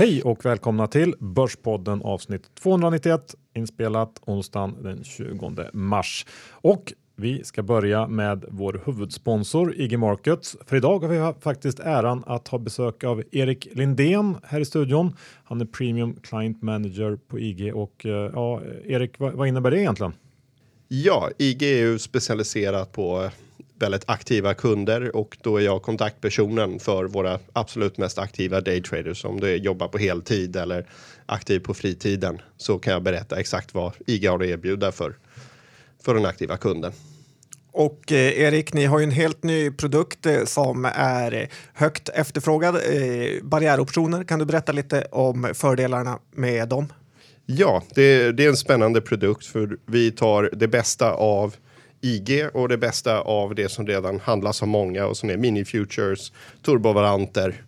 Hej och välkomna till Börspodden avsnitt 291 inspelat onsdagen den 20 mars. Och vi ska börja med vår huvudsponsor IG Markets. För idag har vi faktiskt äran att ha besök av Erik Lindén här i studion. Han är Premium Client Manager på IG och eh, ja, Erik, vad, vad innebär det egentligen? Ja, IG är ju specialiserat på väldigt aktiva kunder och då är jag kontaktpersonen för våra absolut mest aktiva daytraders. Om du jobbar på heltid eller aktiv på fritiden så kan jag berätta exakt vad IG har att erbjuda för, för den aktiva kunden. Och eh, Erik, ni har ju en helt ny produkt eh, som är högt efterfrågad. Eh, barriäroptioner, kan du berätta lite om fördelarna med dem? Ja, det, det är en spännande produkt för vi tar det bästa av IG och det bästa av det som redan handlas av många och som är mini-futures, turbovaranter.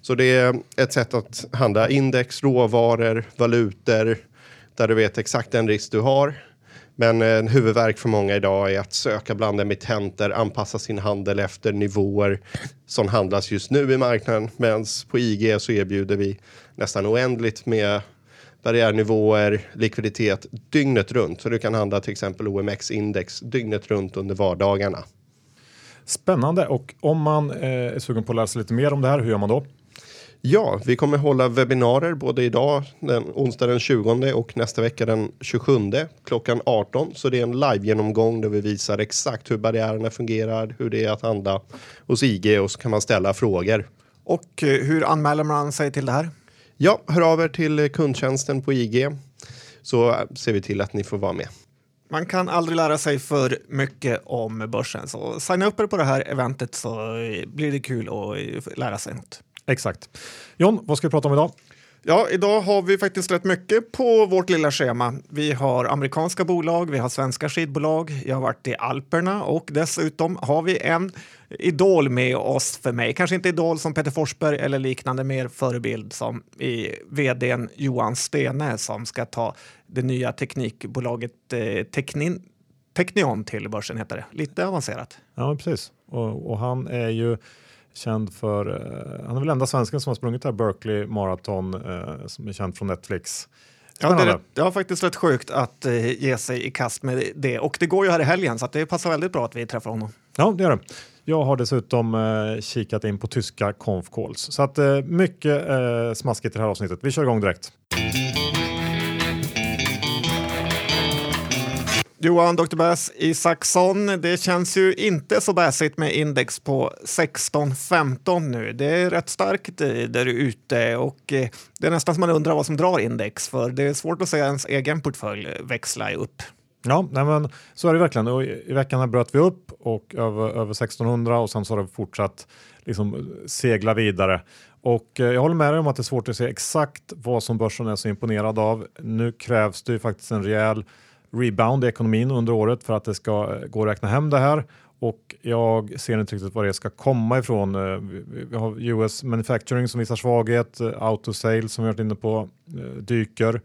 Så det är ett sätt att handla index, råvaror, valutor där du vet exakt den risk du har. Men en huvudverk för många idag är att söka bland emittenter, anpassa sin handel efter nivåer som handlas just nu i marknaden. Medan på IG så erbjuder vi nästan oändligt med barriärnivåer, likviditet dygnet runt. Så du kan handla till exempel OMX-index dygnet runt under vardagarna. Spännande och om man eh, är sugen på att lära sig lite mer om det här, hur gör man då? Ja, vi kommer hålla webbinarier både idag, den onsdag den 20 och nästa vecka den 27 klockan 18. Så det är en live-genomgång där vi visar exakt hur barriärerna fungerar, hur det är att handla hos IG och så kan man ställa frågor. Och eh, hur anmäler man sig till det här? Ja, hör av er till kundtjänsten på IG så ser vi till att ni får vara med. Man kan aldrig lära sig för mycket om börsen, så signa upp er på det här eventet så blir det kul att lära sig något. Exakt. John, vad ska vi prata om idag? Ja, idag har vi faktiskt rätt mycket på vårt lilla schema. Vi har amerikanska bolag, vi har svenska skidbolag, jag har varit i Alperna och dessutom har vi en idol med oss för mig. Kanske inte idol som Peter Forsberg eller liknande, mer förebild som i vdn Johan Stene som ska ta det nya teknikbolaget eh, Teknin Teknion till börsen heter det. Lite avancerat. Ja, precis. Och, och han är ju känd för, uh, han är väl enda svensken som har sprungit här Berkeley Marathon uh, som är känd från Netflix. Ja, det är, rätt, det är faktiskt rätt sjukt att uh, ge sig i kast med det och det går ju här i helgen så det passar väldigt bra att vi träffar honom. Ja, det gör det. Jag har dessutom eh, kikat in på tyska conf calls så att eh, mycket eh, smaskigt i det här avsnittet. Vi kör igång direkt. Johan Dr. Bass Isaksson, det känns ju inte så bäsigt med index på 16-15 nu. Det är rätt starkt eh, där ute och eh, det är nästan som man undrar vad som drar index för det är svårt att se ens egen portfölj växla upp. Ja, nej men så är det verkligen. Och I veckan här bröt vi upp och över, över 1600 och sen så har det fortsatt liksom segla vidare. Och eh, jag håller med dig om att det är svårt att se exakt vad som börsen är så imponerad av. Nu krävs det ju faktiskt en rejäl rebound i ekonomin under året för att det ska eh, gå att räkna hem det här. Och jag ser inte riktigt var det ska komma ifrån. Eh, vi har US Manufacturing som visar svaghet, AutoSale som vi varit inne på dyker.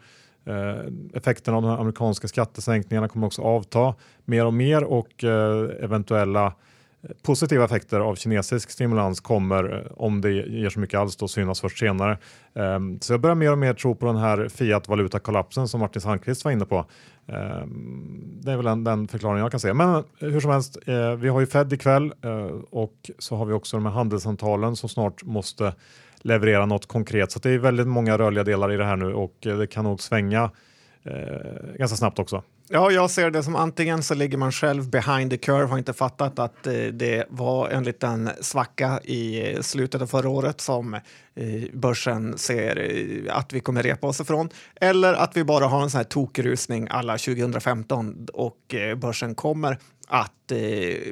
Eh, Effekten av de amerikanska skattesänkningarna kommer också avta mer och mer och eh, eventuella eh, positiva effekter av kinesisk stimulans kommer, om det ger så mycket alls, då synas först senare. Ehm, så jag börjar mer och mer tro på den här fiat valutakollapsen som Martin Sandqvist var inne på. Ehm, det är väl den, den jag kan se. Men hur som helst, vi har ju Fed ikväll och så har vi också de här handelssamtalen som snart måste leverera något konkret. Så det är väldigt många rörliga delar i det här nu och eh, det kan nog svänga eh, ganska snabbt också. Ja, jag ser det som antingen så ligger man själv behind the curve, har inte fattat att eh, det var en liten svacka i eh, slutet av förra året som eh, börsen ser eh, att vi kommer repa oss ifrån. Eller att vi bara har en sån här tokrusning alla 2015 och börsen kommer att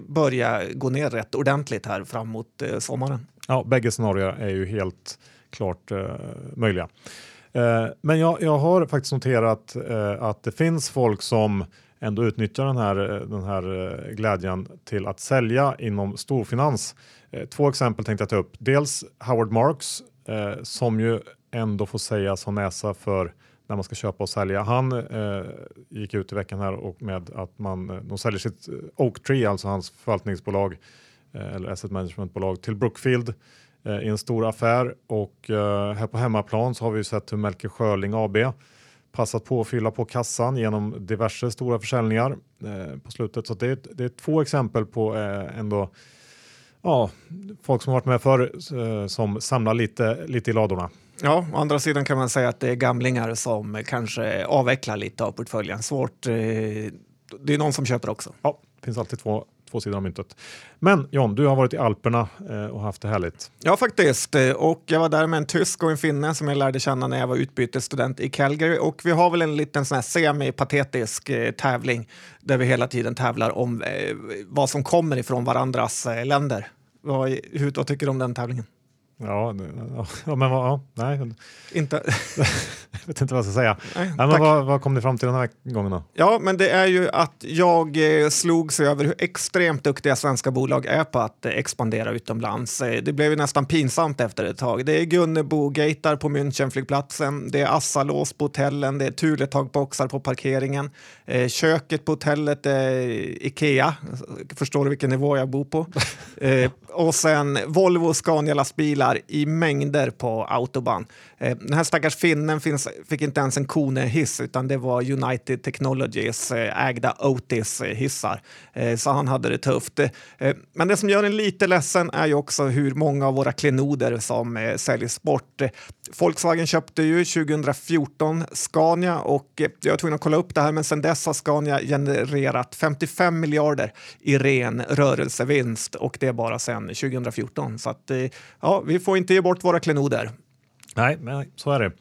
börja gå ner rätt ordentligt här framåt sommaren. Ja, bägge scenarier är ju helt klart eh, möjliga. Eh, men jag, jag har faktiskt noterat eh, att det finns folk som ändå utnyttjar den här, eh, den här eh, glädjen till att sälja inom storfinans. Två exempel tänkte jag ta upp. Dels Howard Marks som ju ändå får sägas ha näsa för när man ska köpa och sälja. Han eh, gick ut i veckan här och med att man de säljer sitt Oaktree, alltså hans förvaltningsbolag eh, eller asset managementbolag till Brookfield eh, i en stor affär och eh, här på hemmaplan så har vi sett hur Melker Schörling AB passat på att fylla på kassan genom diverse stora försäljningar eh, på slutet. Så det är, det är två exempel på eh, ändå ja, folk som varit med förr eh, som samlar lite, lite i ladorna. Ja, å andra sidan kan man säga att det är gamlingar som kanske avvecklar lite av portföljen. Svårt. Eh, det är någon som köper också. Ja, det finns alltid två, två sidor av myntet. Men John, du har varit i Alperna eh, och haft det härligt. Ja, faktiskt. Eh, och jag var där med en tysk och en finne som jag lärde känna när jag var utbytesstudent i Calgary. Och vi har väl en liten sån här semi-patetisk eh, tävling där vi hela tiden tävlar om eh, vad som kommer ifrån varandras eh, länder. Vad, hur, vad tycker du om den tävlingen? Ja, ja men vad, ja, nej, Inte... jag vet inte vad jag ska säga. Nej, Nej, men vad, vad kom ni fram till den här gången då? Ja, men det är ju att jag eh, slogs över hur extremt duktiga svenska bolag är på att eh, expandera utomlands. Eh, Det blev ju nästan pinsamt efter ett tag. Det är Gunnebo-gatar på Münchenflygplatsen, det är Assalås på hotellen, det är Thuletag-boxar på parkeringen. Köket på hotellet är Ikea. Förstår du vilken nivå jag bor på? Och sen Volvo och bilar i mängder på autobahn. Eh, den här stackars finnen finns, fick inte ens en Kone-hiss utan det var United Technologies eh, ägda Otis-hissar. Eh, eh, så han hade det tufft. Eh, men det som gör en lite ledsen är ju också hur många av våra klenoder som eh, säljs bort. Eh, Volkswagen köpte ju 2014 Scania och eh, jag var tvungen att kolla upp det här men sedan dess har Scania genererat 55 miljarder i ren rörelsevinst och det är bara sedan 2014. Så att, eh, ja, vi får inte ge bort våra klenoder. Nej, nej så är det.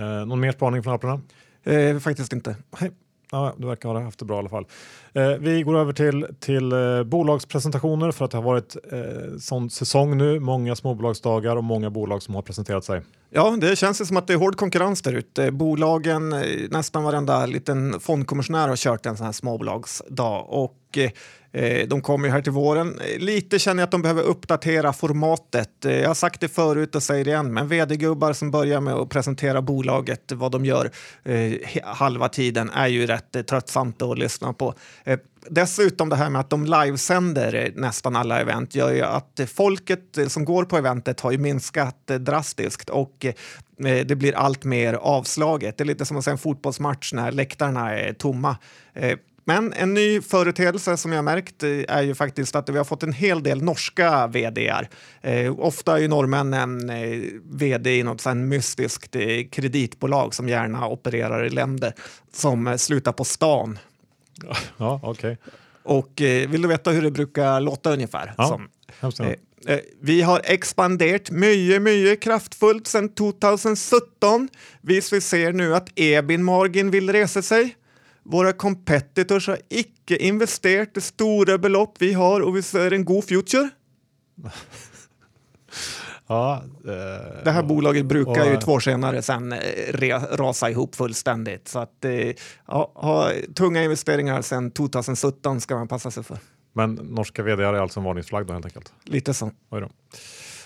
Eh, någon mer spaning från Alperna? Eh, faktiskt inte. Nej. Ja, du verkar ha haft det bra i alla fall. Eh, vi går över till, till eh, bolagspresentationer för att det har varit eh, sån säsong nu. Många småbolagsdagar och många bolag som har presenterat sig. Ja, det känns som att det är hård konkurrens där ute. Bolagen, eh, nästan varenda liten fondkommissionär har kört en sån här småbolagsdag och och eh, eh, de kommer ju här till våren. Lite känner jag att de behöver uppdatera formatet. Eh, jag har sagt det förut och säger det igen, men vd-gubbar som börjar med att presentera bolaget, vad de gör eh, halva tiden, är ju rätt tröttsamt att lyssna på. Eh, Dessutom det här med att de livesänder nästan alla event gör ju att folket som går på eventet har ju minskat drastiskt och det blir allt mer avslaget. Det är lite som att se en fotbollsmatch när läktarna är tomma. Men en ny företeelse som jag märkt eh, är ju faktiskt att vi har fått en hel del norska vdar. Eh, ofta är ju norrmännen eh, vd i något sånt mystiskt eh, kreditbolag som gärna opererar i länder som eh, slutar på stan. Ja, okej. Och eh, vill du veta hur det brukar låta ungefär? Ja, Som, vi har expanderat mycket, mycket kraftfullt sedan 2017. Vi ser nu att Ebin Margin vill resa sig. Våra competitors har icke investerat det stora belopp vi har och vi ser en god future. Ja, eh, Det här bolaget brukar ju och- två år senare sen eh, re, rasa ihop fullständigt. Så att eh, ja, ha tunga investeringar sedan 2017 ska man passa sig för. Men norska vd är alltså en varningsflagg då helt enkelt. Lite så. Oj då.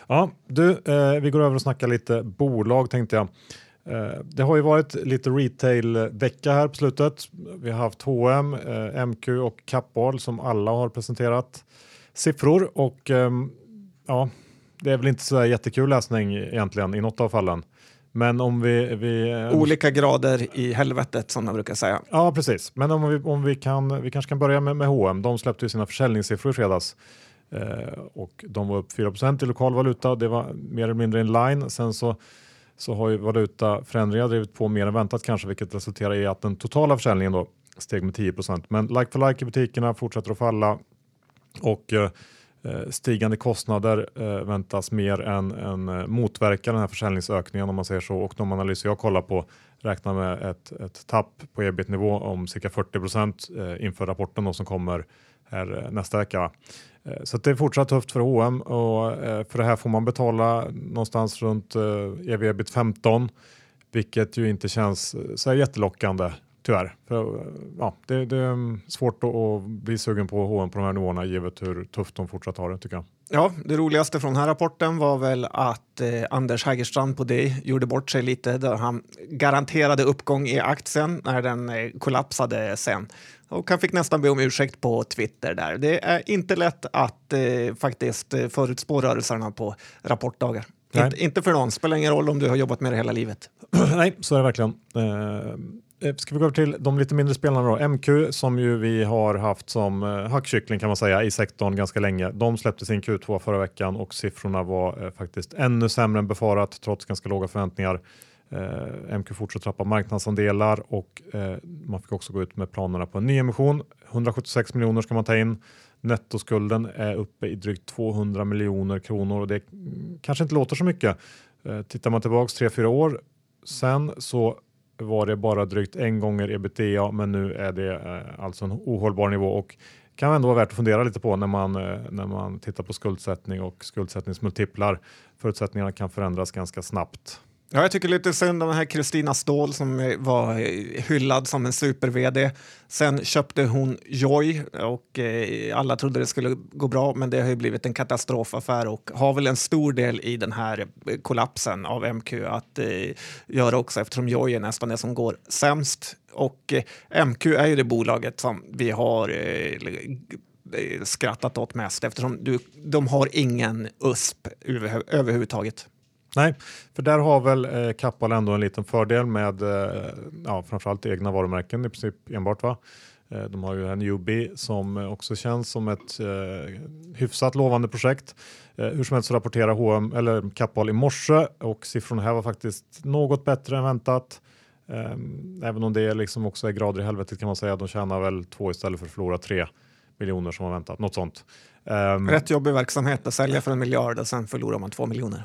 Ja, du, eh, vi går över och snackar lite bolag tänkte jag. Eh, det har ju varit lite retail-vecka här på slutet. Vi har haft H&M, eh, MQ och Kappahl som alla har presenterat siffror och ehm, ja, det är väl inte så jättekul läsning egentligen i något av fallen. Men om vi... vi eh, Olika grader i helvetet som de brukar säga. Ja, precis. Men om vi, om vi, kan, vi kanske kan börja med, med H&M. De släppte ju sina försäljningssiffror i fredags eh, och de var upp 4 i lokal valuta. Det var mer eller mindre in line. Sen så, så har ju valutaförändringar drivit på mer än väntat kanske, vilket resulterar i att den totala försäljningen då steg med 10% Men like for like i butikerna fortsätter att falla och eh, stigande kostnader eh, väntas mer än, än eh, motverka den här försäljningsökningen om man säger så. Och de analyser jag kollar på räknar med ett, ett tapp på ebit-nivå om cirka 40 eh, inför rapporten då som kommer här eh, nästa vecka. Eh, så att det är fortsatt tufft för H&M och eh, för det här får man betala någonstans runt eh, ev ebit 15 vilket ju inte känns så här jättelockande Tyvärr. För, ja, det, det, är mm, svårt att, bli sugen på H&M på de här nivåerna givet hur tufft de fortsatt har det tycker jag. Ja, det roligaste från den här rapporten var väl att eh, Anders Hägerstrand på det gjorde bort sig lite där han garanterade uppgång i aktien när den eh, kollapsade sen. Och han fick nästan be om ursäkt på Twitter där. Det är inte lätt att eh, faktiskt eh, förutspå rörelserna på rapportdagar. Inte, inte för någon, spelar ingen roll om du har jobbat med det hela livet. Nej, så är det verkligen. Eh, Eh, ska vi gå över till de lite mindre spelarna då? MQ som ju vi har haft som eh, hackkyckling kan man säga i sektorn ganska länge. De släppte sin Q2 förra veckan och siffrorna var faktiskt ännu sämre än befarat trots ganska låga förväntningar. Eh, MQ fortsätter tappa marknadsandelar och eh, man fick också gå ut med planerna på en nyemission. 176 miljoner ska man ta in. Nettoskulden är uppe i drygt 200 miljoner kronor och det kanske inte låter så mycket. Eh, tittar man tillbaks 3-4 år sen så var det bara drygt en gånger ebitda men nu är det eh, alltså en ohållbar nivå och kan ändå vara värt att fundera lite på när man, eh, när man tittar på skuldsättning och skuldsättningsmultiplar. Förutsättningarna kan förändras ganska snabbt. Ja, jag tycker lite synd om den här Kristina Ståhl som var hyllad som en super-vd. Sen köpte hon Joy och eh, alla trodde det skulle gå bra, men det har ju blivit en katastrofaffär och har väl en stor del i den här kollapsen av MQ att eh, göra också eftersom Joy är nästan det som går sämst. Och eh, MQ är ju det bolaget som vi har eh, eh, skrattat åt mest eftersom du, de har ingen USP över, överhuvudtaget. Nej, för där har väl eh, Kappahl ändå en liten fördel med eh, ja, framförallt egna varumärken i princip enbart. Va? Eh, de har ju en UB som också känns som ett eh, hyfsat lovande projekt. Eh, hur som helst så rapporterar H&M eller Kappahl i morse och siffrorna här var faktiskt något bättre än väntat. Eh, även om det liksom också är grader i helvetet kan man säga. De tjänar väl två istället för att förlora tre miljoner som har väntat, något sånt. Um, Rätt jobbig verksamhet att sälja för en miljard och sen förlorar man två miljoner.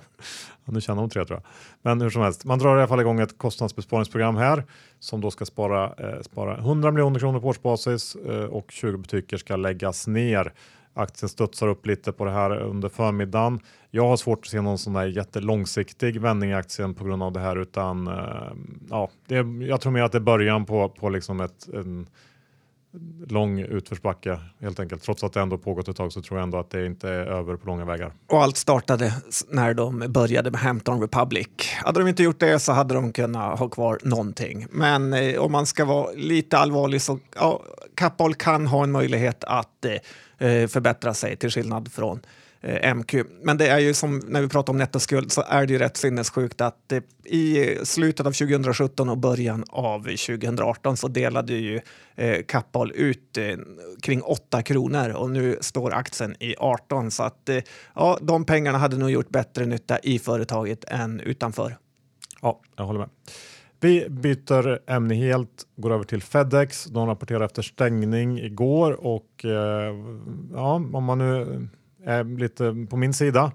Ja, nu tjänar de tre tror jag. Men hur som helst, man drar i alla fall igång ett kostnadsbesparingsprogram här som då ska spara, eh, spara 100 miljoner kronor på årsbasis eh, och 20 butiker ska läggas ner. Aktien studsar upp lite på det här under förmiddagen. Jag har svårt att se någon sån där jättelångsiktig vändning i aktien på grund av det här utan eh, ja, det, jag tror mer att det är början på, på liksom ett, en, lång utförsbacke helt enkelt. Trots att det ändå pågått ett tag så tror jag ändå att det inte är över på långa vägar. Och allt startade när de började med Hampton Republic. Hade de inte gjort det så hade de kunnat ha kvar någonting. Men eh, om man ska vara lite allvarlig så ja, Kappahl kan ha en möjlighet att eh, eh förbättra sig till skillnad från Eh, MQ. Men det är ju som när vi pratar om nettoskuld så är det ju rätt sinnessjukt att eh, i slutet av 2017 och början av 2018 så delade ju eh, Kappahl ut eh, kring 8 kronor och nu står aktien i 18 så att eh, ja, de pengarna hade nog gjort bättre nytta i företaget än utanför. Ja, jag håller med. Vi byter ämne helt, går över till Fedex. De rapporterar efter stängning igår och eh, ja, om man nu eh, lite på min sida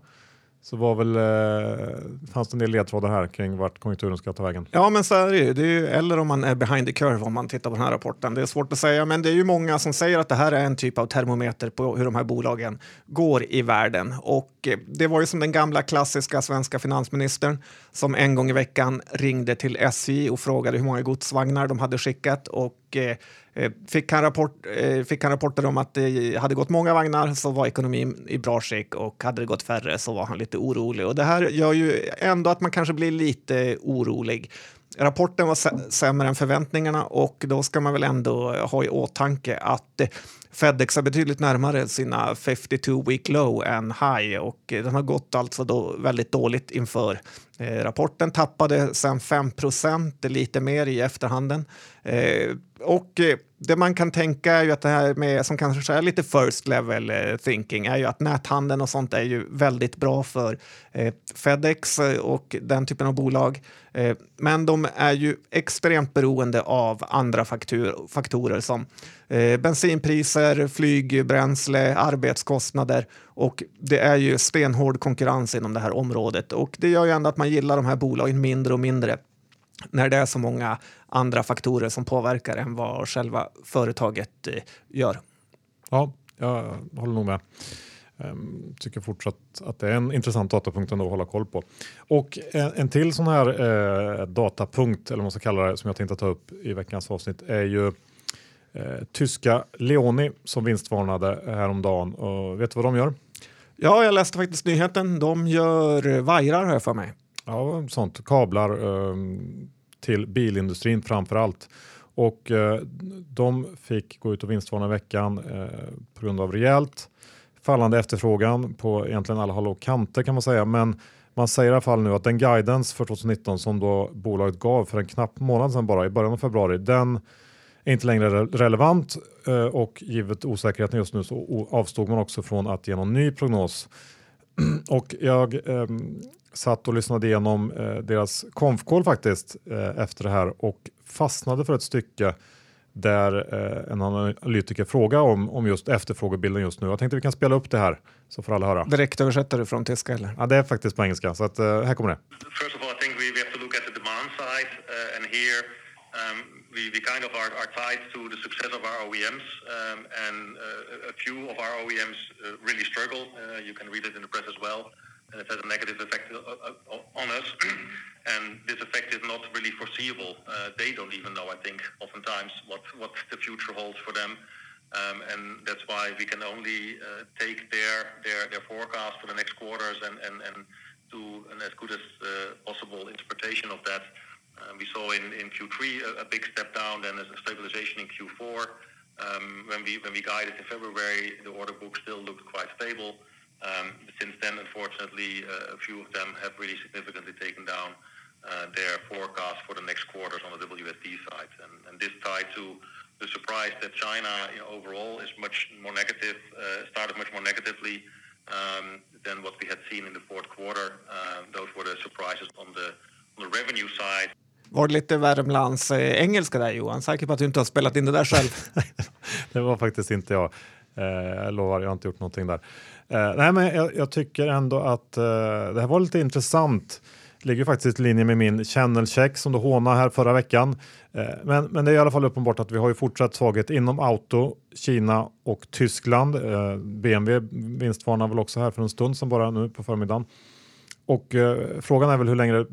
så var väl, eh, fanns det en del ledtrådar här kring vart konjunkturen ska ta vägen. Ja, men så är det ju. Det är ju eller om man är behind the curve om man tittar på den här rapporten. Det är svårt att säga, men det är ju många som säger att det här är en typ av termometer på hur de här bolagen går i världen. Och eh, det var ju som den gamla klassiska svenska finansministern som en gång i veckan ringde till SJ och frågade hur många godsvagnar de hade skickat och Eh, eh, fick han, rapport, eh, fick han rapporter om att det hade gått många vagnar så var ekonomin i bra skick och hade det gått färre så var han lite orolig. Och det här gör ju ändå att man kanske blir lite orolig. Rapporten var sämre än förväntningarna och då ska man väl ändå ha i åtanke att Fedex är betydligt närmare sina 52 week low än high och eh, den har gått alltså då väldigt dåligt inför eh, rapporten. Tappade sen 5 procent, lite mer i efterhanden. Eh, och eh, det man kan tänka är ju att det här med, som kanske är lite first level eh, thinking, är ju att näthandeln och sånt är ju väldigt bra för eh, Fedex eh, och den typen av bolag. Eh, men de är ju extremt beroende av andra faktur, faktorer som eh, bensinpriser, flygbränsle, arbetskostnader och det är ju stenhård konkurrens inom det här området och det gör ju ändå att man gillar de här bolagen mindre och mindre när det är så många andra faktorer som påverkar än vad själva företaget eh, gör. Ja, jag håller nog med. Ehm, tycker fortsatt att det är en intressant datapunkt ändå att hålla koll på. Och en, en till sån här eh, datapunkt, eller vad man ska kalla det, som jag tänkte ta upp i veckans avsnitt är ju eh, tyska Leoni som vinstvarnade häromdagen. Och vet du vad de gör? Ja, jag läste faktiskt nyheten. De gör vajrar här för mig. Ja, sånt. Kablar eh, till bilindustrin framför allt. Och eh, de fick gå ut och vinstvarna i veckan eh, på grund av rejält fallande efterfrågan på egentligen alla håll och kanter kan man säga. Men man säger i alla fall nu att den guidance för 2019 som då bolaget gav för en knapp månad sedan bara i början av februari, den är inte längre relevant eh, och givet osäkerheten just nu så avstod man också från att ge någon ny prognos. och jag eh, satt och lyssnade igenom eh, deras konfkål faktiskt eh, efter det här och fastnade för ett stycke där eh, en analytiker frågar om, om just efterfrågebilden just nu. Jag tänkte vi kan spela upp det här så får alla höra. Direkt översätter du från tyska eller? Ja, det är faktiskt på engelska så att, uh, här kommer det. First of all, I think we, we have to look at the demand side uh, and here um, we, we kind of are, are tied to the success of our OEMs um, and uh, a few of our OEMs uh, really struggle. Uh, you can read it in the press as well. And it has a negative effect on us. and this effect is not really foreseeable. Uh, they don't even know, I think, oftentimes what, what the future holds for them. Um, and that's why we can only uh, take their, their, their forecast for the next quarters and, and, and do an as good as uh, possible interpretation of that. Um, we saw in, in Q3 a, a, big step down, then a stabilization in Q4. Um, when we when we guided in February, the order book still looked quite stable. Um, since then, unfortunately, uh, a few of them have really significantly taken down uh, their forecast for the next quarters on the WSD side. And, and this tied to the surprise that China you know, overall is much more negative, uh, started much more negatively um, than what we had seen in the fourth quarter. Um, those were the surprises on the, on the revenue side. Var det lite Värmlands eh, engelska där Johan? Säker på att du inte har spelat in det där själv? det var faktiskt inte jag. Eh, jag lovar, jag har inte gjort någonting där. Eh, nej, men jag, jag tycker ändå att eh, det här var lite intressant ligger faktiskt i linje med min channel check som du hånade här förra veckan. Eh, men, men det är i alla fall uppenbart att vi har ju fortsatt svaghet inom auto, Kina och Tyskland. Eh, BMW vinstvarnar väl också här för en stund sedan bara nu på förmiddagen. Och eh, frågan är väl hur länge det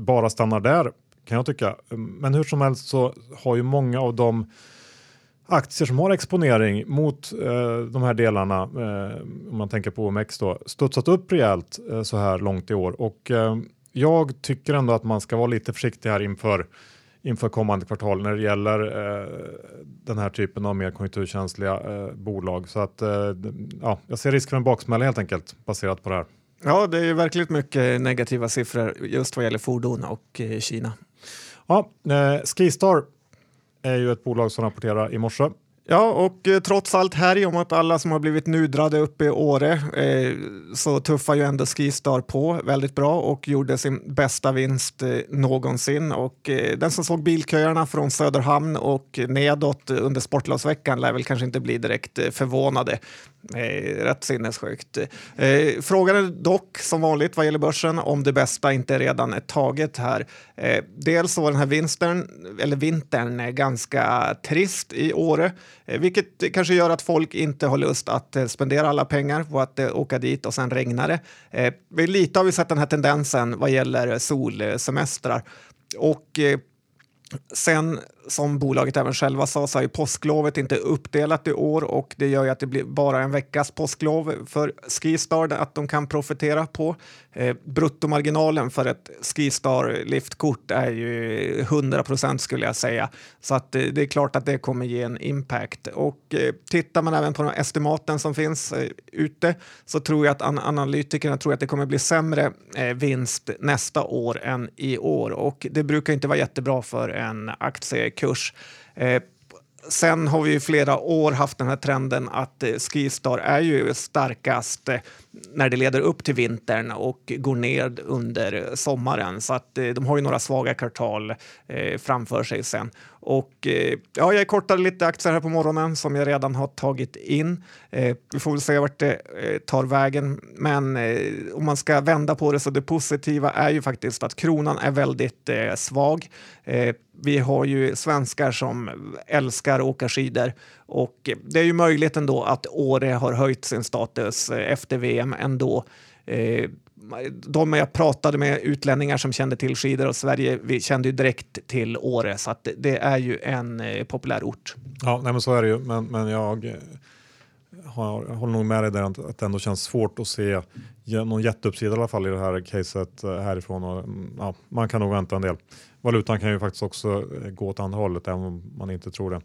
bara stannar där kan jag tycka. Men hur som helst så har ju många av de aktier som har exponering mot eh, de här delarna, eh, om man tänker på OMX då, studsat upp rejält eh, så här långt i år. Och jag tycker ändå att man ska vara lite försiktig här inför, inför kommande kvartal när det gäller eh, den här typen av mer konjunkturkänsliga eh, bolag. Så att eh, ja, jag ser risk för en baksmälla helt enkelt baserat på det här. Ja, det är verkligen mycket negativa siffror just vad gäller fordon och eh, Kina. Ja, eh, Skistar är ju ett bolag som rapporterar i morse Ja, och eh, trots allt här om att alla som har blivit nudrade uppe i Åre eh, så tuffar ju ändå Skistar på väldigt bra och gjorde sin bästa vinst eh, någonsin. Och eh, den som såg bilköerna från Söderhamn och nedåt under sportlovsveckan lär väl kanske inte bli direkt eh, förvånade. Eh, rätt sinnessjukt. Eh, frågan är dock som vanligt vad gäller börsen om det bästa inte redan är taget här. Eh, dels var den här vinstern, eller vintern eh, ganska trist i Åre, eh, vilket kanske gör att folk inte har lust att eh, spendera alla pengar på att eh, åka dit och sen regnar det. Eh, lite har vi sett den här tendensen vad gäller solsemestrar. Och eh, Sen som bolaget även själva sa så är påsklovet inte uppdelat i år och det gör ju att det blir bara en veckas påsklov för Skistar att de kan profitera på. Eh, bruttomarginalen för ett Skistar liftkort är ju 100 procent skulle jag säga. Så att eh, det är klart att det kommer ge en impact. Och eh, tittar man även på de estimaten som finns eh, ute så tror jag att an analytikerna tror att det kommer bli sämre eh, vinst nästa år än i år och det brukar inte vara jättebra för en aktie kurs. Eh, Sen har vi i flera år haft den här trenden att eh, Skistar är ju starkast eh, när det leder upp till vintern och går ner under eh, sommaren. Så att eh, de har ju några svaga kvartal eh, framför sig sen. Och eh, ja, jag kortade lite aktier här på morgonen som jag redan har tagit in. Eh, vi får väl se vart det eh, tar vägen. Men eh, om man ska vända på det så det positiva är ju faktiskt att kronan är väldigt eh, svag. Eh, vi har ju svenskar som älskar att åka skidor och eh, det är ju möjligt ändå att Åre har höjt sin status eh, efter VM ändå eh, de jag pratade med, utlänningar som kände till skidor och Sverige, vi kände ju direkt till Åre, så att det är ju en eh, populär ort. Ja, nej, men så är det ju, men, men jag eh, har, håller nog med dig där att det ändå känns svårt att se någon jätteuppsida i alla fall i det här caset eh, härifrån. Och, mm, ja, man kan nog vänta en del. Valutan kan ju faktiskt också eh, gå åt andra hållet även om man inte tror det.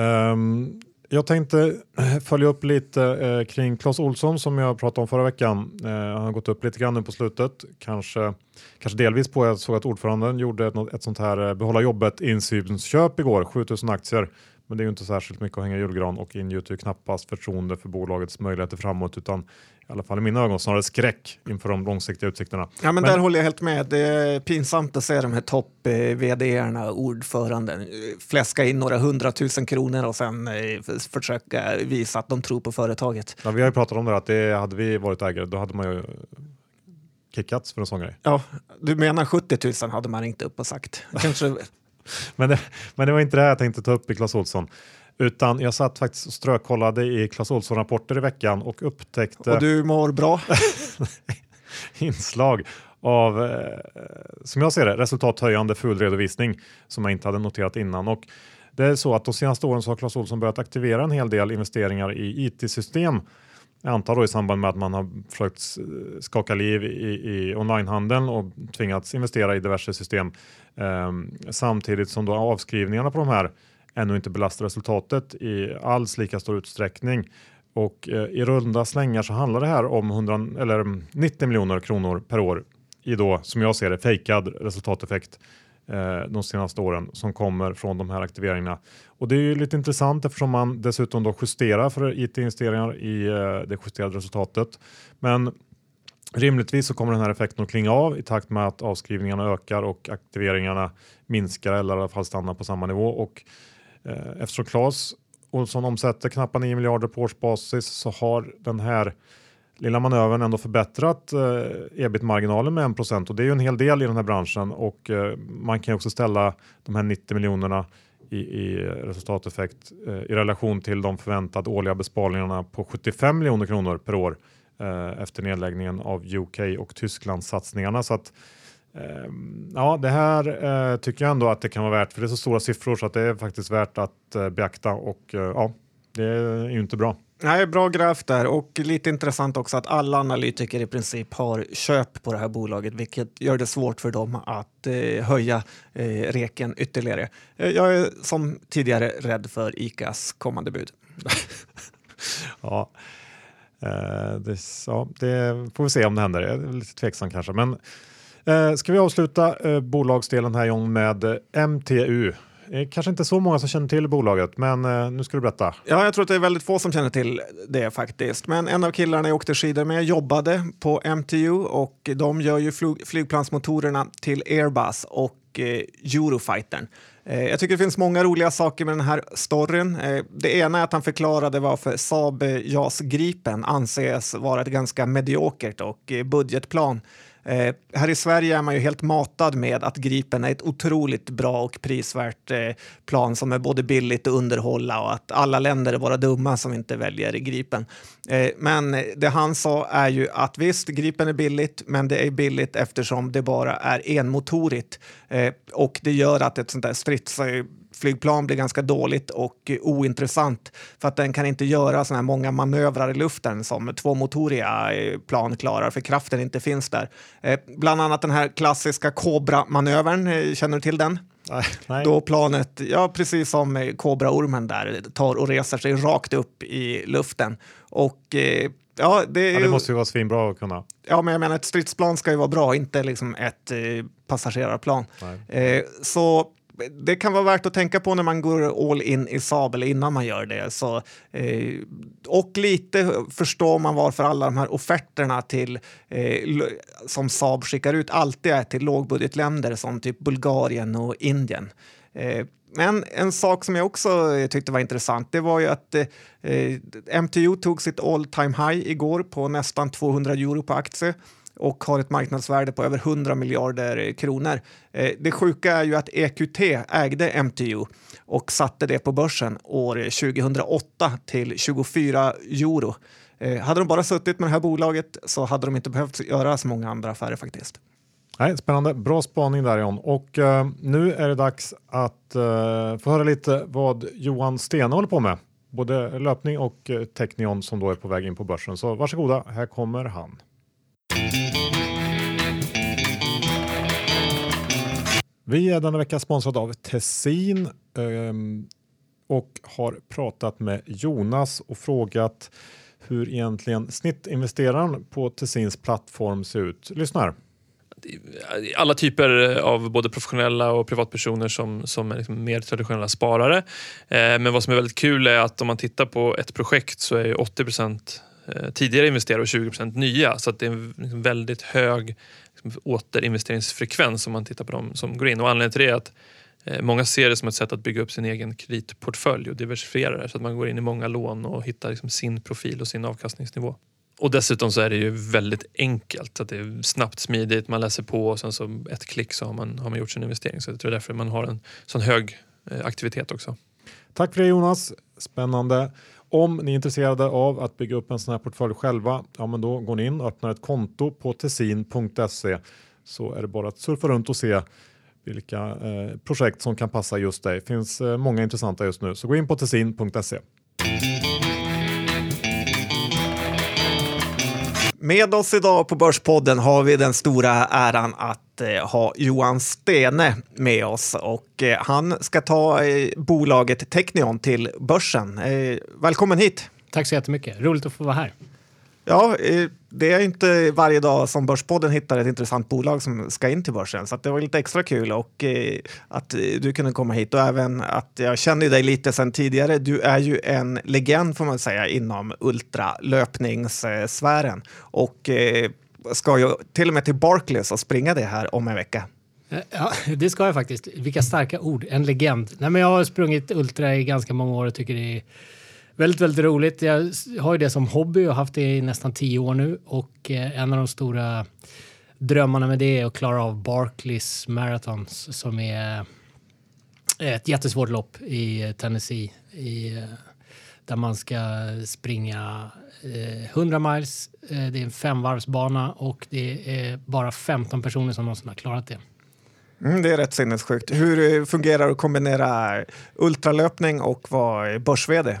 Um, jag tänkte eh, följa upp lite eh, kring Clas Olsson som jag pratade om förra veckan. Eh, han har gått upp lite grann nu på slutet, kanske, kanske delvis på jag såg att ordföranden gjorde ett, ett sånt här eh, behålla jobbet insynsköp igår, 7000 aktier. Men det är ju inte särskilt mycket att hänga julgran och ingjuter ju knappast förtroende för bolagets möjligheter framåt utan i alla fall i mina ögon snarare skräck inför de långsiktiga utsikterna. Ja, men, men där håller jag helt med. Det är pinsamt att se de här topp-vd-erna, ordföranden, fläska in några hundratusen kronor och sen eh, försöka visa att de tror på företaget. Ja, vi har ju pratat om det, att det hade vi varit ägare, då hade man ju kickats för en sån grej. Ja, du menar 70 000 hade man ringt upp och sagt. Kanske... men, det, men det var inte det jag tänkte ta upp i Clas Ohlson. Utan jag satt faktiskt och strökollade i Clas Ohlson-rapporter i veckan och upptäckte... Och du mår bra? inslag av, eh, som jag ser det, resultathöjande fulredovisning som jag inte hade noterat innan. Och det är så att de senaste åren så har Clas Ohlson börjat aktivera en hel del investeringar i IT-system. Jag antar då i samband med att man har försökt skaka liv i, i onlinehandeln och tvingats investera i diverse system. Eh, samtidigt som då avskrivningarna på de här ännu inte belastar resultatet i alls lika stor utsträckning. Och eh, i runda slängar så handlar det här om 100, eller mm, 90 miljoner kronor per år i då, som jag ser det, fejkad resultateffekt eh, de senaste åren som kommer från de här aktiveringarna. Och det är ju lite intressant eftersom man dessutom då justerar för IT-investeringar i eh, det justerade resultatet. Men rimligtvis så kommer den här effekten att klinga av i takt med att avskrivningarna ökar och aktiveringarna minskar eller i alla fall stannar på samma nivå. Och Eh, eftersom Claes Olsson omsätter knappt 9 miljarder på årsbasis så har den här lilla manövern ändå förbättrat eh, ebit-marginalen med 1 procent. Och det är ju en hel del i den här branschen. Och eh, man kan ju också ställa de här 90 miljonerna i, i resultateffekt eh, i relation till de förväntade årliga besparingarna på 75 miljoner kronor per år eh, efter nedläggningen av UK och Tyskland satsningarna så att ja, det här eh, tycker jag ändå att det kan vara värt, för det är så stora siffror så att det är faktiskt värt att eh, beakta och eh, ja, det är ju inte bra. Nej, bra graf där och lite intressant också att alla analytiker i princip har köp på det här bolaget, vilket gör det svårt för dem att eh, höja eh, reken ytterligare. Eh, jag är som tidigare rädd för Icas kommande bud. ja, det, ja, det får vi se om det händer. Jag är lite tveksam kanske, men Eh, ska vi avsluta eh, bolagsdelen här John med eh, MTU. Eh, kanske inte så många som känner till bolaget, men eh, nu ska du berätta. Ja, jag tror att det är väldigt få som känner till det faktiskt. Men en av killarna jag åkte skidor med jobbade på MTU och de gör ju flyg flygplansmotorerna till Airbus och eh, Eurofightern. Eh, jag tycker det finns många roliga saker med den här storyn. Eh, det ena är att han förklarade varför Saab JAS Gripen anses vara ett ganska mediokert och eh, budgetplan Eh, här i Sverige är man ju helt matad med att Gripen är ett otroligt bra och prisvärt eh, plan som är både billigt att underhålla och att alla länder är bara dumma som inte väljer Gripen. Eh, men det han sa är ju att visst, Gripen är billigt, men det är billigt eftersom det bara är enmotorigt eh, och det gör att ett sånt där strids flygplan blir ganska dåligt och ointressant för att den kan inte göra såna här många manövrar i luften som tvåmotoriga eh, plan klarar för kraften inte finns där. Eh, bland annat den här klassiska Cobra-manövern, eh, känner du till den? Nej. Då planet, ja precis som Cobra-ormen där, tar och reser sig rakt upp i luften. Och Ja, det, ja, det måste ju vara svinbra att kunna. Ja, men jag menar ett stridsplan ska ju vara bra, inte liksom ett eh, passagerarplan. Eh, så det kan vara värt att tänka på när man går all in i Saab eller innan man gör det. Så, eh, och lite förstår man varför alla de här offerterna till, eh, som Saab skickar ut alltid är till lågbudgetländer som typ Bulgarien och Indien. Eh, Men en sak som jag också tyckte var intressant, det var ju att eh, eh MTU tog sitt all time high igår på nästan 200 euro på aktie och har ett marknadsvärde på över 100 miljarder eh, kronor. Eh, det sjuka är ju att EQT ägde MTU och satte det på börsen år eh, 2008 till 24 euro. Hade de bara suttit med det här bolaget så hade de inte behövt göra så många andra affärer faktiskt. Nej, spännande, bra spaning där John. Och uh, nu är det dags att uh, få höra lite vad Johan Stene håller på med. Både löpning och uh, Technion som då är på väg in på börsen. Så varsågoda, här kommer han. Vi är denna vecka sponsrade av Tessin ehm, och har pratat med Jonas och frågat hur egentligen snittinvesteraren på Tessins plattform ser ut. Lyssna här alla typer av både professionella och privatpersoner som, som är liksom mer traditionella sparare. Eh, men vad som är väldigt kul är att om man tittar på ett projekt så är 80 eh, Eh, tidigare investerare och 20% nya. Så det är en liksom, väldigt hög liksom, återinvesteringsfrekvens om man tittar på dem som går in. Och anledningen till det är att eh, Många ser det som ett sätt att bygga upp sin egen kreditportfölj och diversifiera det så att man går in i många lån och hittar liksom sin profil och sin avkastningsnivå. Och dessutom så är det ju väldigt enkelt. Att det är snabbt, smidigt, man läser på och sen så ett klick så har man, har man gjort sin investering. Så jag tror därför man har en sån hög eh, aktivitet också. Tack för det Jonas, spännande. Om ni är intresserade av att bygga upp en sån här portfölj själva, ja men då går ni in och öppnar ett konto på tessin.se så är det bara att surfa runt och se vilka eh, projekt som kan passa just dig. Det finns eh, många intressanta just nu, så gå in på tessin.se. Med oss idag på Börspodden har vi den stora äran att eh, ha Johan Stene med oss och eh, han ska ta eh, bolaget Technion till börsen. Välkommen hit! Tack så jättemycket, roligt att få vara här. Ja, det är inte varje dag som Börspodden hittar ett intressant bolag som ska in till börsen, så det var lite extra kul och eh, att eh, du kunde komma hit och även att jag känner dig lite sedan tidigare. Du är ju en legend får man säga inom ultralöpningssfären och eh, ska ju till och med till Barclays och springa det här om en vecka. Eh, ja, det ska jag faktiskt. Vilka starka ord. En legend. Nej, men jag har sprungit ultra i ganska många år och tycker det är Väldigt, väldigt roligt. Jag har ju det som hobby och haft det i nästan tio år nu och eh, en av de stora drömmarna med det är att klara av Barclays Marathons som är eh, ett jättesvårt lopp i Tennessee i, eh, där man ska springa 100 miles. det är en femvarvsbana och det är bara 15 personer som någonsin har klarat det. Mm, det är rätt sinnessjukt. Hur fungerar det att kombinera ultralöpning och vara börs-vd?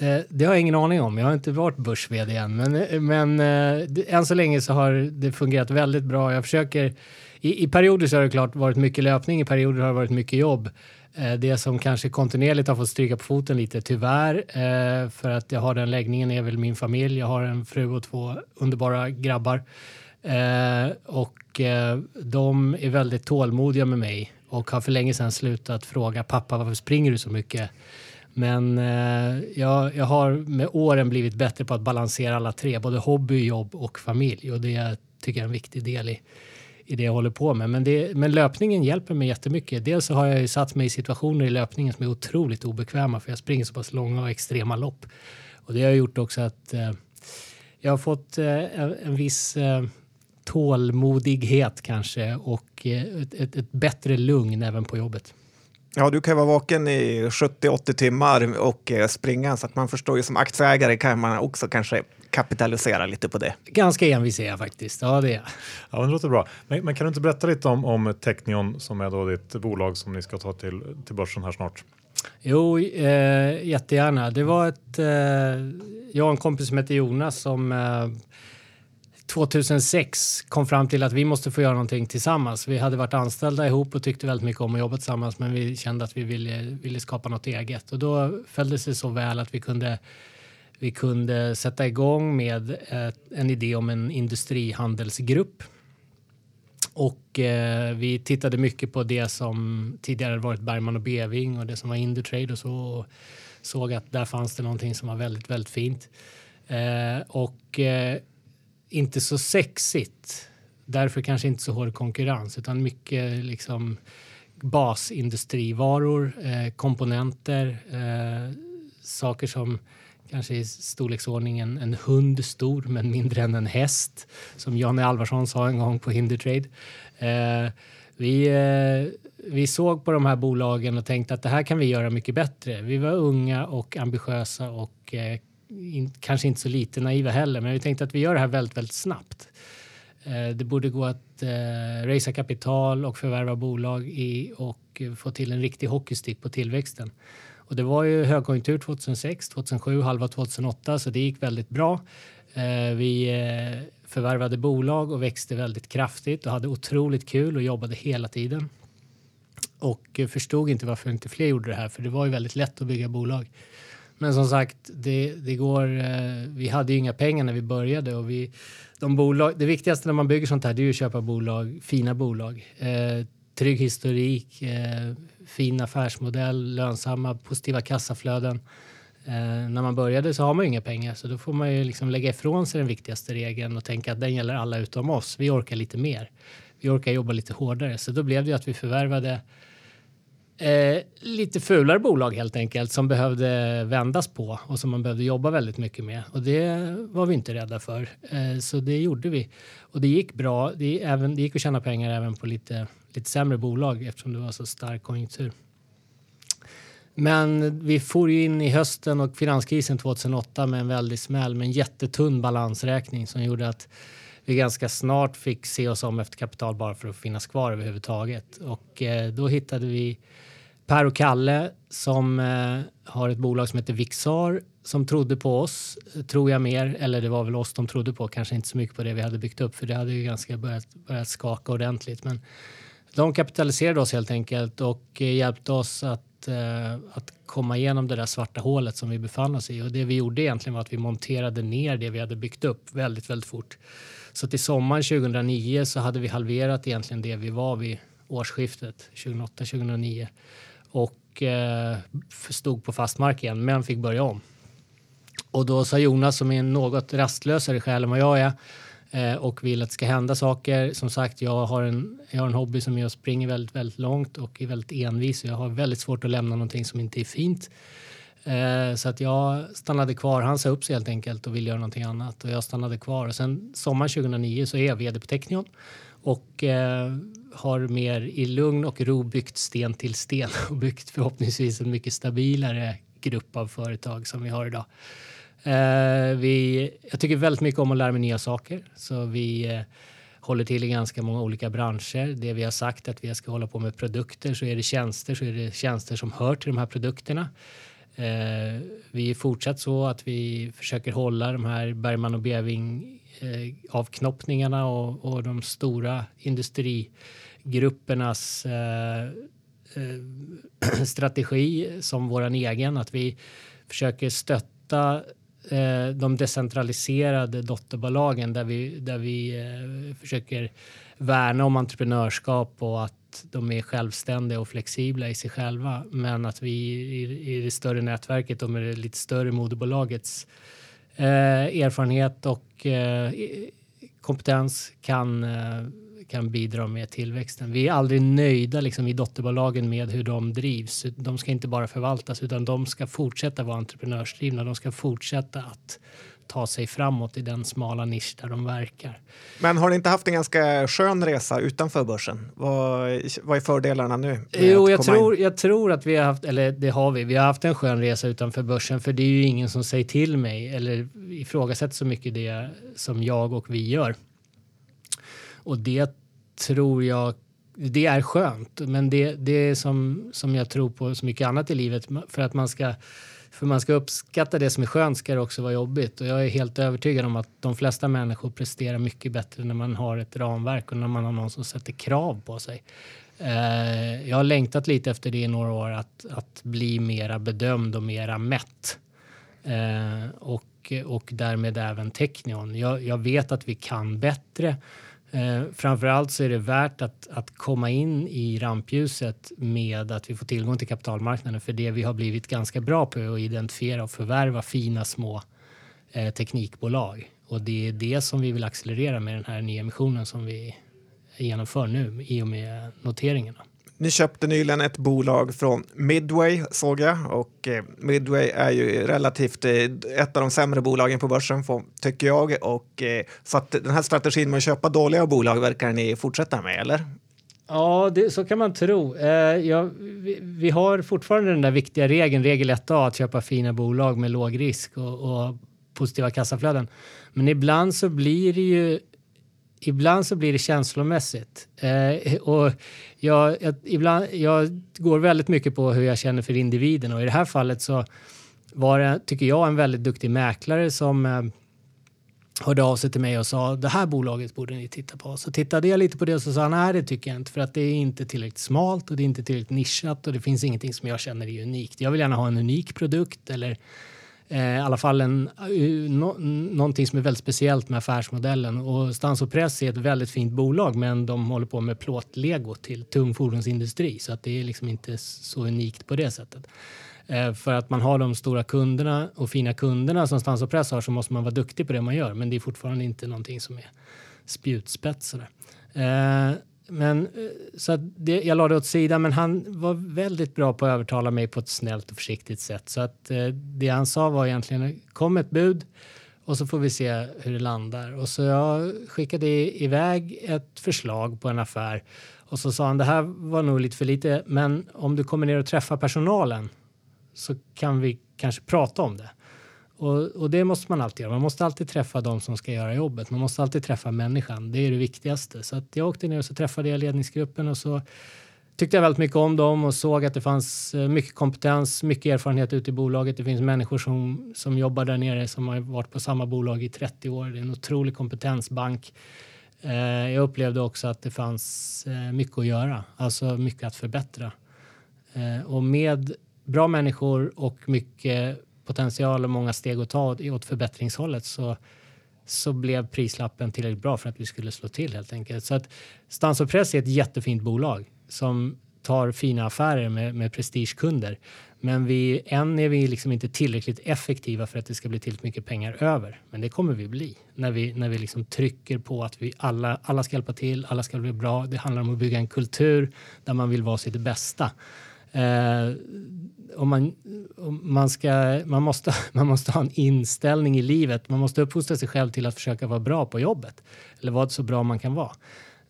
Eh, det har jag ingen aning om. Jag har inte varit börs än. Men, eh, men eh, än så länge så har det fungerat väldigt bra. Jag försöker... I, I perioder så har det klart varit mycket löpning, i perioder har det varit mycket jobb. Eh, det som kanske kontinuerligt har fått stryka på foten lite, tyvärr, eh, för att jag har den läggningen är väl min familj. Jag har en fru och två underbara grabbar. Eh, och eh, de är väldigt tålmodiga med mig och har för länge sedan slutat fråga pappa varför springer du så mycket? Men eh, jag, jag har med åren blivit bättre på att balansera alla tre, både hobby, jobb och familj. Och det tycker jag är en viktig del i, i det jag håller på med. Men, det, men löpningen hjälper mig jättemycket. Dels så har jag ju satt mig i situationer i löpningen som är otroligt obekväma för jag springer så pass långa och extrema lopp. Och det har gjort också att eh, jag har fått eh, en, viss eh, tålmodighet kanske och eh, ett, ett, ett bättre lugn även på jobbet. Ja, du kan vara vaken i 70-80 timmar och eh, springa så att man förstår ju som aktieägare kan man också kanske kapitalisera lite på det. Ganska envis är jag faktiskt. Ja, det är Ja, det låter bra. Men, men, kan du inte berätta lite om, om Technion som är då ditt bolag som ni ska ta till, till börsen här snart? Jo, eh, jättegärna. Det var ett, eh, jag och en kompis som heter Jonas som eh, 2006 kom fram till att vi måste få göra någonting tillsammans. Vi hade varit anställda ihop och tyckte väldigt mycket om att jobba tillsammans men vi kände att vi ville, ville skapa något eget och då följde det sig så väl att vi kunde vi kunde sätta igång med eh, en idé om en industrihandelsgrupp. Och eh, vi tittade mycket på det som tidigare varit Bergman och Beving och det som var Indutrade och så och såg att där fanns det någonting som var väldigt, väldigt fint. Eh, och eh, inte så sexigt. Därför kanske inte så hård konkurrens utan mycket liksom basindustrivaror, eh, komponenter, eh, saker som kanske i storleksordningen en hund stor men mindre än en häst, som Janne Alvarsson sa en gång på Hindertrade. Eh, vi, eh, vi såg på de här bolagen och tänkte att det här kan vi göra mycket bättre. Vi var unga och ambitiösa och eh, in, kanske inte så lite naiva heller, men vi tänkte att vi gör det här väldigt, väldigt snabbt. Eh, det borde gå att eh, racea kapital och förvärva bolag i, och få till en riktig hockeystick på tillväxten. Och det var ju högkonjunktur 2006, 2007, halva 2008 så det gick väldigt bra. Eh, vi eh, förvärvade bolag och växte väldigt kraftigt och hade otroligt kul och jobbade hela tiden. Och eh, förstod inte varför inte fler gjorde det här för det var ju väldigt lätt att bygga bolag. Men som sagt, det, det går, eh, vi hade ju inga pengar när vi började och vi, de bolag, det viktigaste när man bygger sånt här det är ju att köpa bolag, fina bolag. Eh, trygg historik, eh, fin affärsmodell, lönsamma, positiva kassaflöden. Eh, när man började så har man ju inga pengar så då får man ju liksom lägga ifrån sig den viktigaste regeln och tänka att den gäller alla utom oss. Vi orkar lite mer. Vi orkar jobba lite hårdare. Så då blev det ju att vi förvärvade eh, lite fulare bolag helt enkelt som behövde vändas på och som man behövde jobba väldigt mycket med. Och det var vi inte rädda för. Eh, så det gjorde vi. Och det gick bra. Det, även, det gick att tjäna pengar även på lite, lite sämre bolag eftersom det var så stark konjunktur. Men vi får ju in i hösten och finanskrisen 2008 med en väldig smäll med en jättetunn balansräkning som gjorde att vi ganska snart fick se oss om efter kapital bara för att finnas kvar överhuvudtaget. Och eh, då hittade vi Per och Kalle som eh, har ett bolag som heter Vixar som trodde på oss, tror jag mer, eller det var väl oss de trodde på, kanske inte så mycket på det vi hade byggt upp för det hade ju ganska börjat, börjat skaka ordentligt. Men de kapitaliserade oss helt enkelt och eh, hjälpte oss att, eh, att komma igenom det där svarta hålet som vi befann oss i. Och det vi gjorde egentligen var att vi monterade ner det vi hade byggt upp väldigt, väldigt fort. Så till sommaren 2009 så hade vi halverat egentligen det vi var vid årsskiftet 2008-2009 och eh, stod på fast mark igen, men fick börja om. Och då sa Jonas, som är en något rastlösare själ än vad jag är eh, och vill att det ska hända saker. Som sagt, jag har en, jag har en hobby som jag springer väldigt, väldigt långt och är väldigt envis. Jag har väldigt svårt att lämna någonting som inte är fint. Eh, så att jag stannade kvar. Han sa upp sig helt enkelt och ville göra någonting annat och jag stannade kvar. Och sen sommaren 2009 så är jag vd på Technion och eh, har mer i lugn och ro byggt sten till sten och byggt förhoppningsvis en mycket stabilare grupp av företag som vi har idag. Eh, vi, jag tycker väldigt mycket om att lära mig nya saker så vi eh, håller till i ganska många olika branscher. Det vi har sagt att vi ska hålla på med produkter så är det tjänster så är det tjänster som hör till de här produkterna. Eh, vi är fortsatt så att vi försöker hålla de här Bergman och Beving eh, avknoppningarna och, och de stora industrigruppernas eh, eh, strategi som våran egen. Att vi försöker stötta eh, de decentraliserade dotterbolagen där vi, där vi eh, försöker värna om entreprenörskap och att de är självständiga och flexibla i sig själva. Men att vi i, i det större nätverket och med det lite större moderbolagets eh, erfarenhet och eh, kompetens kan, eh, kan bidra med tillväxten. Vi är aldrig nöjda liksom, i dotterbolagen med hur de drivs. De ska inte bara förvaltas utan de ska fortsätta vara entreprenörsdrivna. De ska fortsätta att ta sig framåt i den smala nisch där de verkar. Men har ni inte haft en ganska skön resa utanför börsen? Vad, vad är fördelarna nu? Jo, jag tror, jag tror att vi har haft, eller det har vi, vi har haft en skön resa utanför börsen för det är ju ingen som säger till mig eller ifrågasätter så mycket det som jag och vi gör. Och det tror jag det är skönt, men det, det är som, som jag tror på så mycket annat i livet för att man ska för man ska uppskatta det som är skönt ska det också vara jobbigt. Och jag är helt övertygad om att de flesta människor presterar mycket bättre när man har ett ramverk och när man har någon som sätter krav på sig. Eh, jag har längtat lite efter det i några år, att, att bli mera bedömd och mera mätt. Eh, och, och därmed även Technion. Jag, jag vet att vi kan bättre. Eh, framförallt så är det värt att, att komma in i rampljuset med att vi får tillgång till kapitalmarknaden för det vi har blivit ganska bra på är att identifiera och förvärva fina små eh, teknikbolag. Och det är det som vi vill accelerera med den här nya emissionen som vi genomför nu i och med noteringarna. Ni köpte nyligen ett bolag från Midway såg jag och eh, Midway är ju relativt eh, ett av de sämre bolagen på börsen får, tycker jag. Och, eh, så att den här strategin med att köpa dåliga bolag verkar ni fortsätta med eller? Ja, det, så kan man tro. Eh, ja, vi, vi, har fortfarande den där viktiga regeln, regel 1A, att köpa fina bolag med låg risk och, och positiva kassaflöden. Men ibland så blir det ju ibland så blir det känslomässigt. Eh, och jag, jag, ibland, jag går väldigt mycket på hur jag känner för individen och i det här fallet så var det, tycker jag, en väldigt duktig mäklare som eh, hörde av sig till mig och sa det här bolaget borde ni titta på. Så tittade jag lite på det och så sa han nej det tycker jag inte för att det är inte tillräckligt smalt och det är inte tillräckligt nischat och det finns ingenting som jag känner är unikt. Jag vill gärna ha en unik produkt eller eh, i alla fall en, eh, no, någonting som är väldigt speciellt med affärsmodellen. Och Stans Press är ett väldigt fint bolag men de håller på med plåtlego till tung fordonsindustri så att det är liksom inte så unikt på det sättet. Eh, för att man har de stora kunderna och fina kunderna som Stans Press har så måste man vara duktig på det man gör men det är fortfarande inte någonting som är spjutspetsare. Eh, men eh, så att det, jag la det åt sidan, men han var väldigt bra på att övertala mig på ett snällt och försiktigt sätt. Så att eh, det han sa var egentligen kom ett bud och så får vi se hur det landar. Och så jag skickade iväg ett förslag på en affär och så sa han det här var nog lite för lite, men om du kommer ner och träffar personalen så kan vi kanske prata om det. Och, och, det måste man alltid göra. Man måste alltid träffa de som ska göra jobbet. Man måste alltid träffa människan. Det är det viktigaste. Så att jag åkte ner och så träffade jag ledningsgruppen och så tyckte jag väldigt mycket om dem och såg att det fanns eh, mycket kompetens, mycket erfarenhet ute i bolaget. Det finns människor som, som jobbar där nere som har varit på samma bolag i 30 år. Det är en otrolig kompetensbank. Eh, jag upplevde också att det fanns eh, mycket att göra, alltså mycket att förbättra. Eh, och med bra människor och mycket potential och många steg att ta åt förbättringshållet så, så blev prislappen tillräckligt bra för att vi skulle slå till helt enkelt. Så att Stans Press är ett jättefint bolag som tar fina affärer med, med prestigekunder. Men vi, än är vi liksom inte tillräckligt effektiva för att det ska bli tillräckligt mycket pengar över. Men det kommer vi bli när vi, när vi liksom trycker på att vi alla, alla ska hjälpa till, alla ska bli bra. Det handlar om att bygga en kultur där man vill vara sitt bästa. Eh, om man, om man, ska, man, måste, man måste ha en inställning i livet. Man måste uppfostra sig själv till att försöka vara bra på jobbet. Eller vara så bra man kan vara.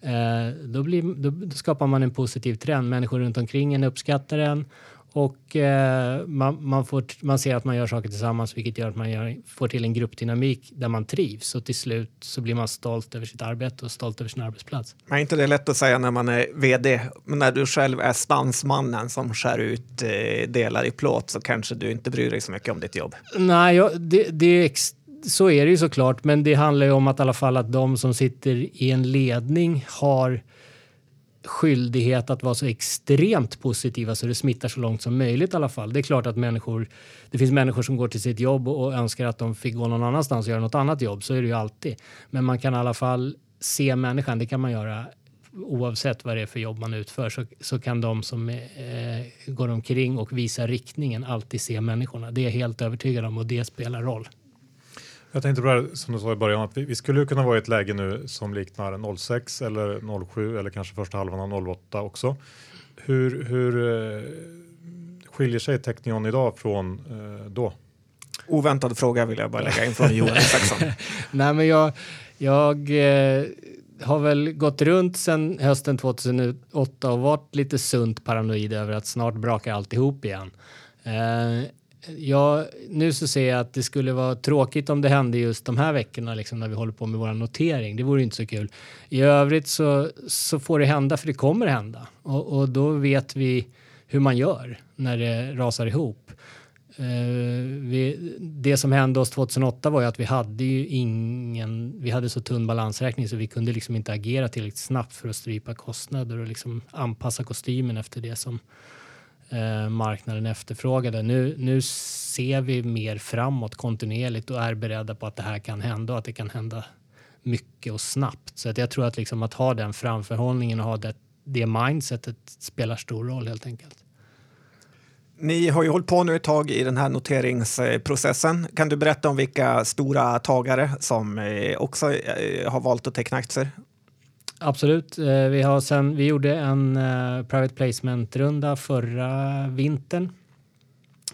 Eh, då, blir, då, då, skapar man en positiv trend. Människor runt omkring en uppskattar en och eh, man, man, får, man ser att man gör saker tillsammans vilket gör att man gör, får till en gruppdynamik där man trivs och till slut så blir man stolt över sitt arbete och stolt över sin arbetsplats. Men är inte det lätt att säga när man är vd, men när du själv är stansmannen som skär ut eh, delar i plåt så kanske du inte bryr dig så mycket om ditt jobb? Nej, jag, det, det är så är det ju såklart, men det handlar ju om att i alla fall att de som sitter i en ledning har skyldighet att vara så extremt positiva så det smittar så långt som möjligt i alla fall. Det är klart att människor, det finns människor som går till sitt jobb och önskar att de fick gå någon annanstans och göra något annat jobb. Så är det ju alltid. Men man kan i alla fall se människan. Det kan man göra oavsett vad det är för jobb man utför så, så kan de som eh, går omkring och visar riktningen alltid se människorna. Det är jag helt övertygad om och det spelar roll. Jag tänkte på det här, som du sa i början att vi, vi, skulle kunna vara i ett läge nu som liknar 06 eller 07 eller kanske första halvan av 08 också. Hur, hur eh, skiljer sig Technion idag från eh, då? Oväntad fråga vill jag bara lägga in från Johan Isaksson. Nej, men jag, jag eh, har väl gått runt sedan hösten 2008 och varit lite sunt paranoid över att snart brakar alltihop igen. Eh, Ja, nu så ser jag att det skulle vara tråkigt om det hände just de här veckorna liksom, när vi håller på med vår notering. Det vore inte så kul. I övrigt så, så får det hända, för det kommer hända. Och, och då vet vi hur man gör när det rasar ihop. Uh, vi, det som hände oss 2008 var ju att vi hade ju ingen, vi hade så tunn balansräkning så vi kunde liksom inte agera tillräckligt snabbt för att strypa kostnader och liksom anpassa kostymen efter det som eh, marknaden efterfrågade. Nu, nu ser vi mer framåt kontinuerligt och är beredda på att det här kan hända och att det kan hända mycket och snabbt. Så att jag tror att, liksom att ha den framförhållningen och ha det, det mindsetet spelar stor roll helt enkelt. Ni har ju hållit på nu ett tag i den här noteringsprocessen. Kan du berätta om vilka stora tagare som eh, också eh, har valt att teckna aktier? Absolut. Eh, vi, har sen, vi gjorde en eh, private placement-runda förra vintern.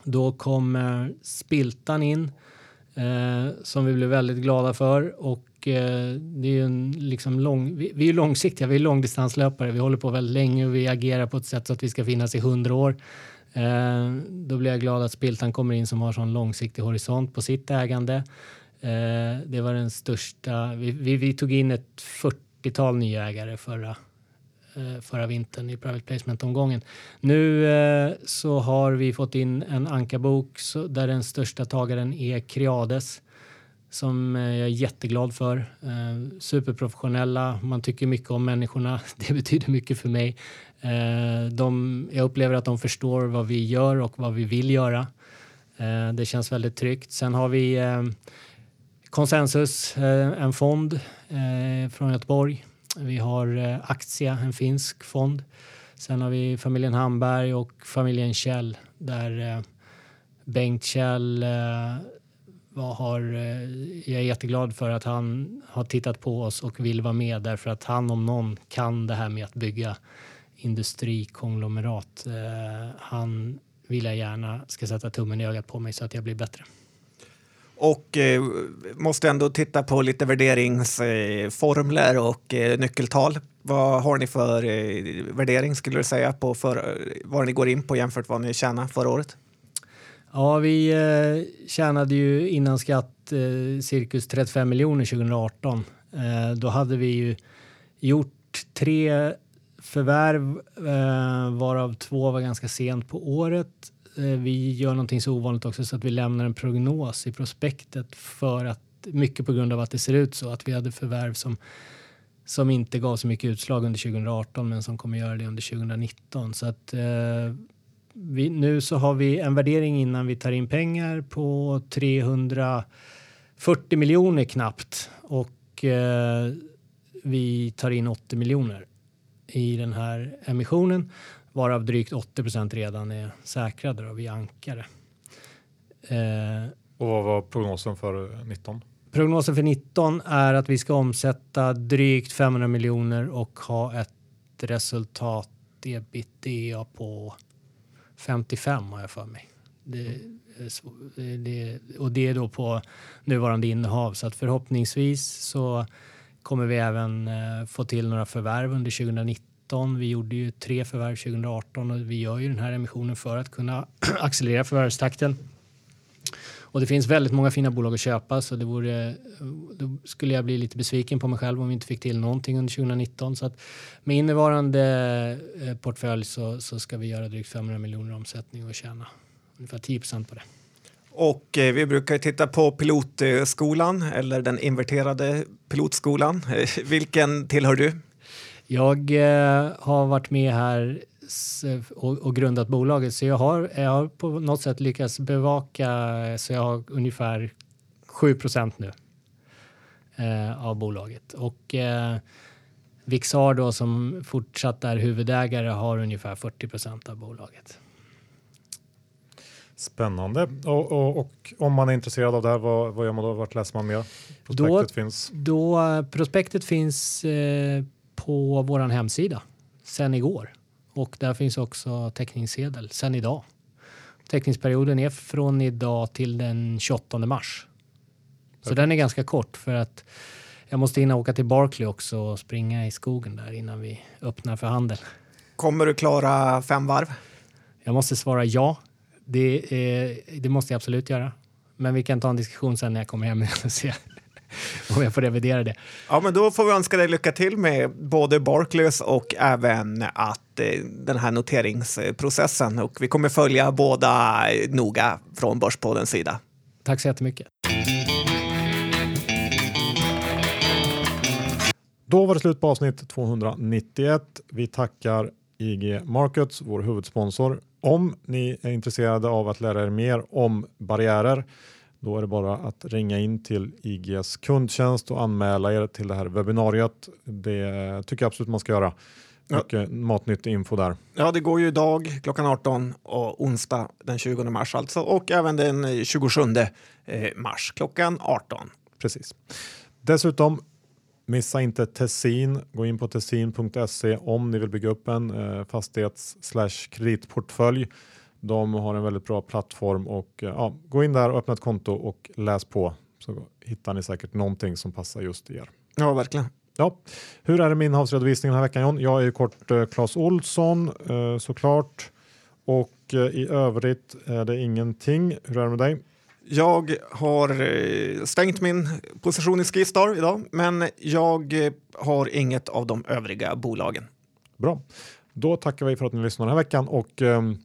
Då kom eh, Spiltan in som vi blev väldigt glada för och det är ju en liksom lång, vi, vi är långsiktiga, vi är långdistanslöpare. Vi håller på väldigt länge och vi agerar på ett sätt så att vi ska finnas i hundra år. Då blir jag glad att Spiltan kommer in som har sån långsiktig horisont på sitt ägande. Det var den största, vi, vi, vi tog in ett 40 kapital nya ägare förra, eh, förra vintern i private placement-omgången. Nu eh, så har vi fått in en ankarbok där den största tagaren är Creades som eh, jag är jätteglad för. Eh, superprofessionella, man tycker mycket om människorna. Det betyder mycket för mig. Eh, de, jag upplever att de förstår vad vi gör och vad vi vill göra. Eh, det känns väldigt tryggt. Sen har vi Konsensus, eh, en fond eh, från Göteborg. Vi har eh, Aktia, en finsk fond. Sen har vi familjen Hamberg och familjen Kjell där eh, Bengt Kjell eh, var, har, eh, jag är jätteglad för att han har tittat på oss och vill vara med därför att han om någon kan det här med att bygga industrikonglomerat. Han vill jag gärna ska sätta tummen i ögat på mig så att jag blir bättre och eh, måste ändå titta på lite värderingsformler eh, och eh, nyckeltal. Vad har ni för eh, värdering skulle du säga på för, vad ni går in på jämfört med vad ni tjänade förra året? Ja, vi eh, tjänade ju innan skatt eh, cirkus 35 miljoner 2018. Eh, då hade vi ju gjort tre förvärv eh, varav två var ganska sent på året Eh, vi gör någonting så ovanligt också så att vi lämnar en prognos i prospektet för att mycket på grund av att det ser ut så att vi hade förvärv som som inte gav så mycket utslag under 2018 men som kommer göra det under 2019. Så att eh, vi, nu så har vi en värdering innan vi tar in pengar på 340 miljoner knappt och eh, vi tar in 80 miljoner i den här emissionen varav drygt 80% redan är säkrade då, via ankare. Eh, och vad var prognosen för 19? Prognosen för 19 är att vi ska omsätta drygt 500 miljoner och ha ett resultat ebitda på 55 har jag för mig. Det, det, och det är då på nuvarande innehav så att förhoppningsvis så kommer vi även eh, få till några förvärv under 2019 2019. Vi gjorde ju tre förvärv 2018 och vi gör ju den här emissionen för att kunna accelerera förvärvstakten. Och det finns väldigt många fina bolag att köpa så det vore, då skulle jag bli lite besviken på mig själv om vi inte fick till någonting under 2019. Så att med innevarande eh, portfölj så, så ska vi göra drygt 500 miljoner omsättning och tjäna ungefär 10 procent på det. Och eh, vi brukar titta på pilotskolan eller den inverterade pilotskolan. Vilken tillhör du? Jag eh, har varit med här och, och, grundat bolaget så jag har, jag har på något sätt lyckats bevaka så jag har ungefär 7% nu eh, av bolaget. Och eh, Vixar då som fortsatt är huvudägare har ungefär 40% av bolaget. Spännande. Och, och, och, om man är intresserad av det här, vad, vad gör man då? Vart läser man mer? Prospektet då, finns? Då, prospektet finns eh, på vår hemsida sen igår och där finns också teckningssedel sen idag. Teckningsperioden är från idag till den 28 mars. Så okay. den är ganska kort för att jag måste hinna åka till Barkley också och springa i skogen där innan vi öppnar för handel. Kommer du klara fem varv? Jag måste svara ja. Det, eh, det måste jag absolut göra. Men vi kan ta en diskussion sen när jag kommer hem och se om jag får revidera det. Ja, men då får vi önska dig lycka till med både Barclays och även att eh, den här noteringsprocessen. Och vi kommer följa båda noga från Börspoddens sida. Tack så jättemycket. Då var det slut på avsnitt 291. Vi tackar IG Markets, vår huvudsponsor. Om ni är intresserade av att lära er mer om barriärer då är det bara att ringa in till IGs kundtjänst och anmäla er till det här webbinariet. Det tycker jag absolut man ska göra. Mycket ja. matnyttig info där. Ja, det går ju idag klockan 18 och onsdag den 20 mars alltså och även den 27 eh, mars klockan 18. Precis. Dessutom Missa inte Tessin. Gå in på tessin.se om ni vill bygga upp en eh, fastighets kreditportfölj. De har en väldigt bra plattform och eh, ja, gå in där och öppna ett konto och läs på så hittar ni säkert någonting som passar just er. Ja, verkligen. Ja, hur är det med innehavsredovisningen den här veckan John? Jag är ju kort eh, Clas Olsson eh, såklart och eh, i övrigt är det ingenting. Hur är det med dig? Jag har eh, stängt min position i Skistar idag, men jag eh, har inget av de övriga bolagen. Bra, då tackar vi för att ni lyssnar den här veckan och ehm,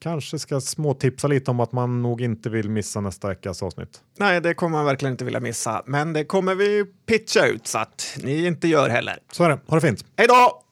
kanske ska småtipsa lite om att man nog inte vill missa nästa veckas avsnitt. Nej, det kommer man verkligen inte vilja missa, men det kommer vi pitcha ut så att ni inte gör heller. Så är det, ha det fint! Hej då!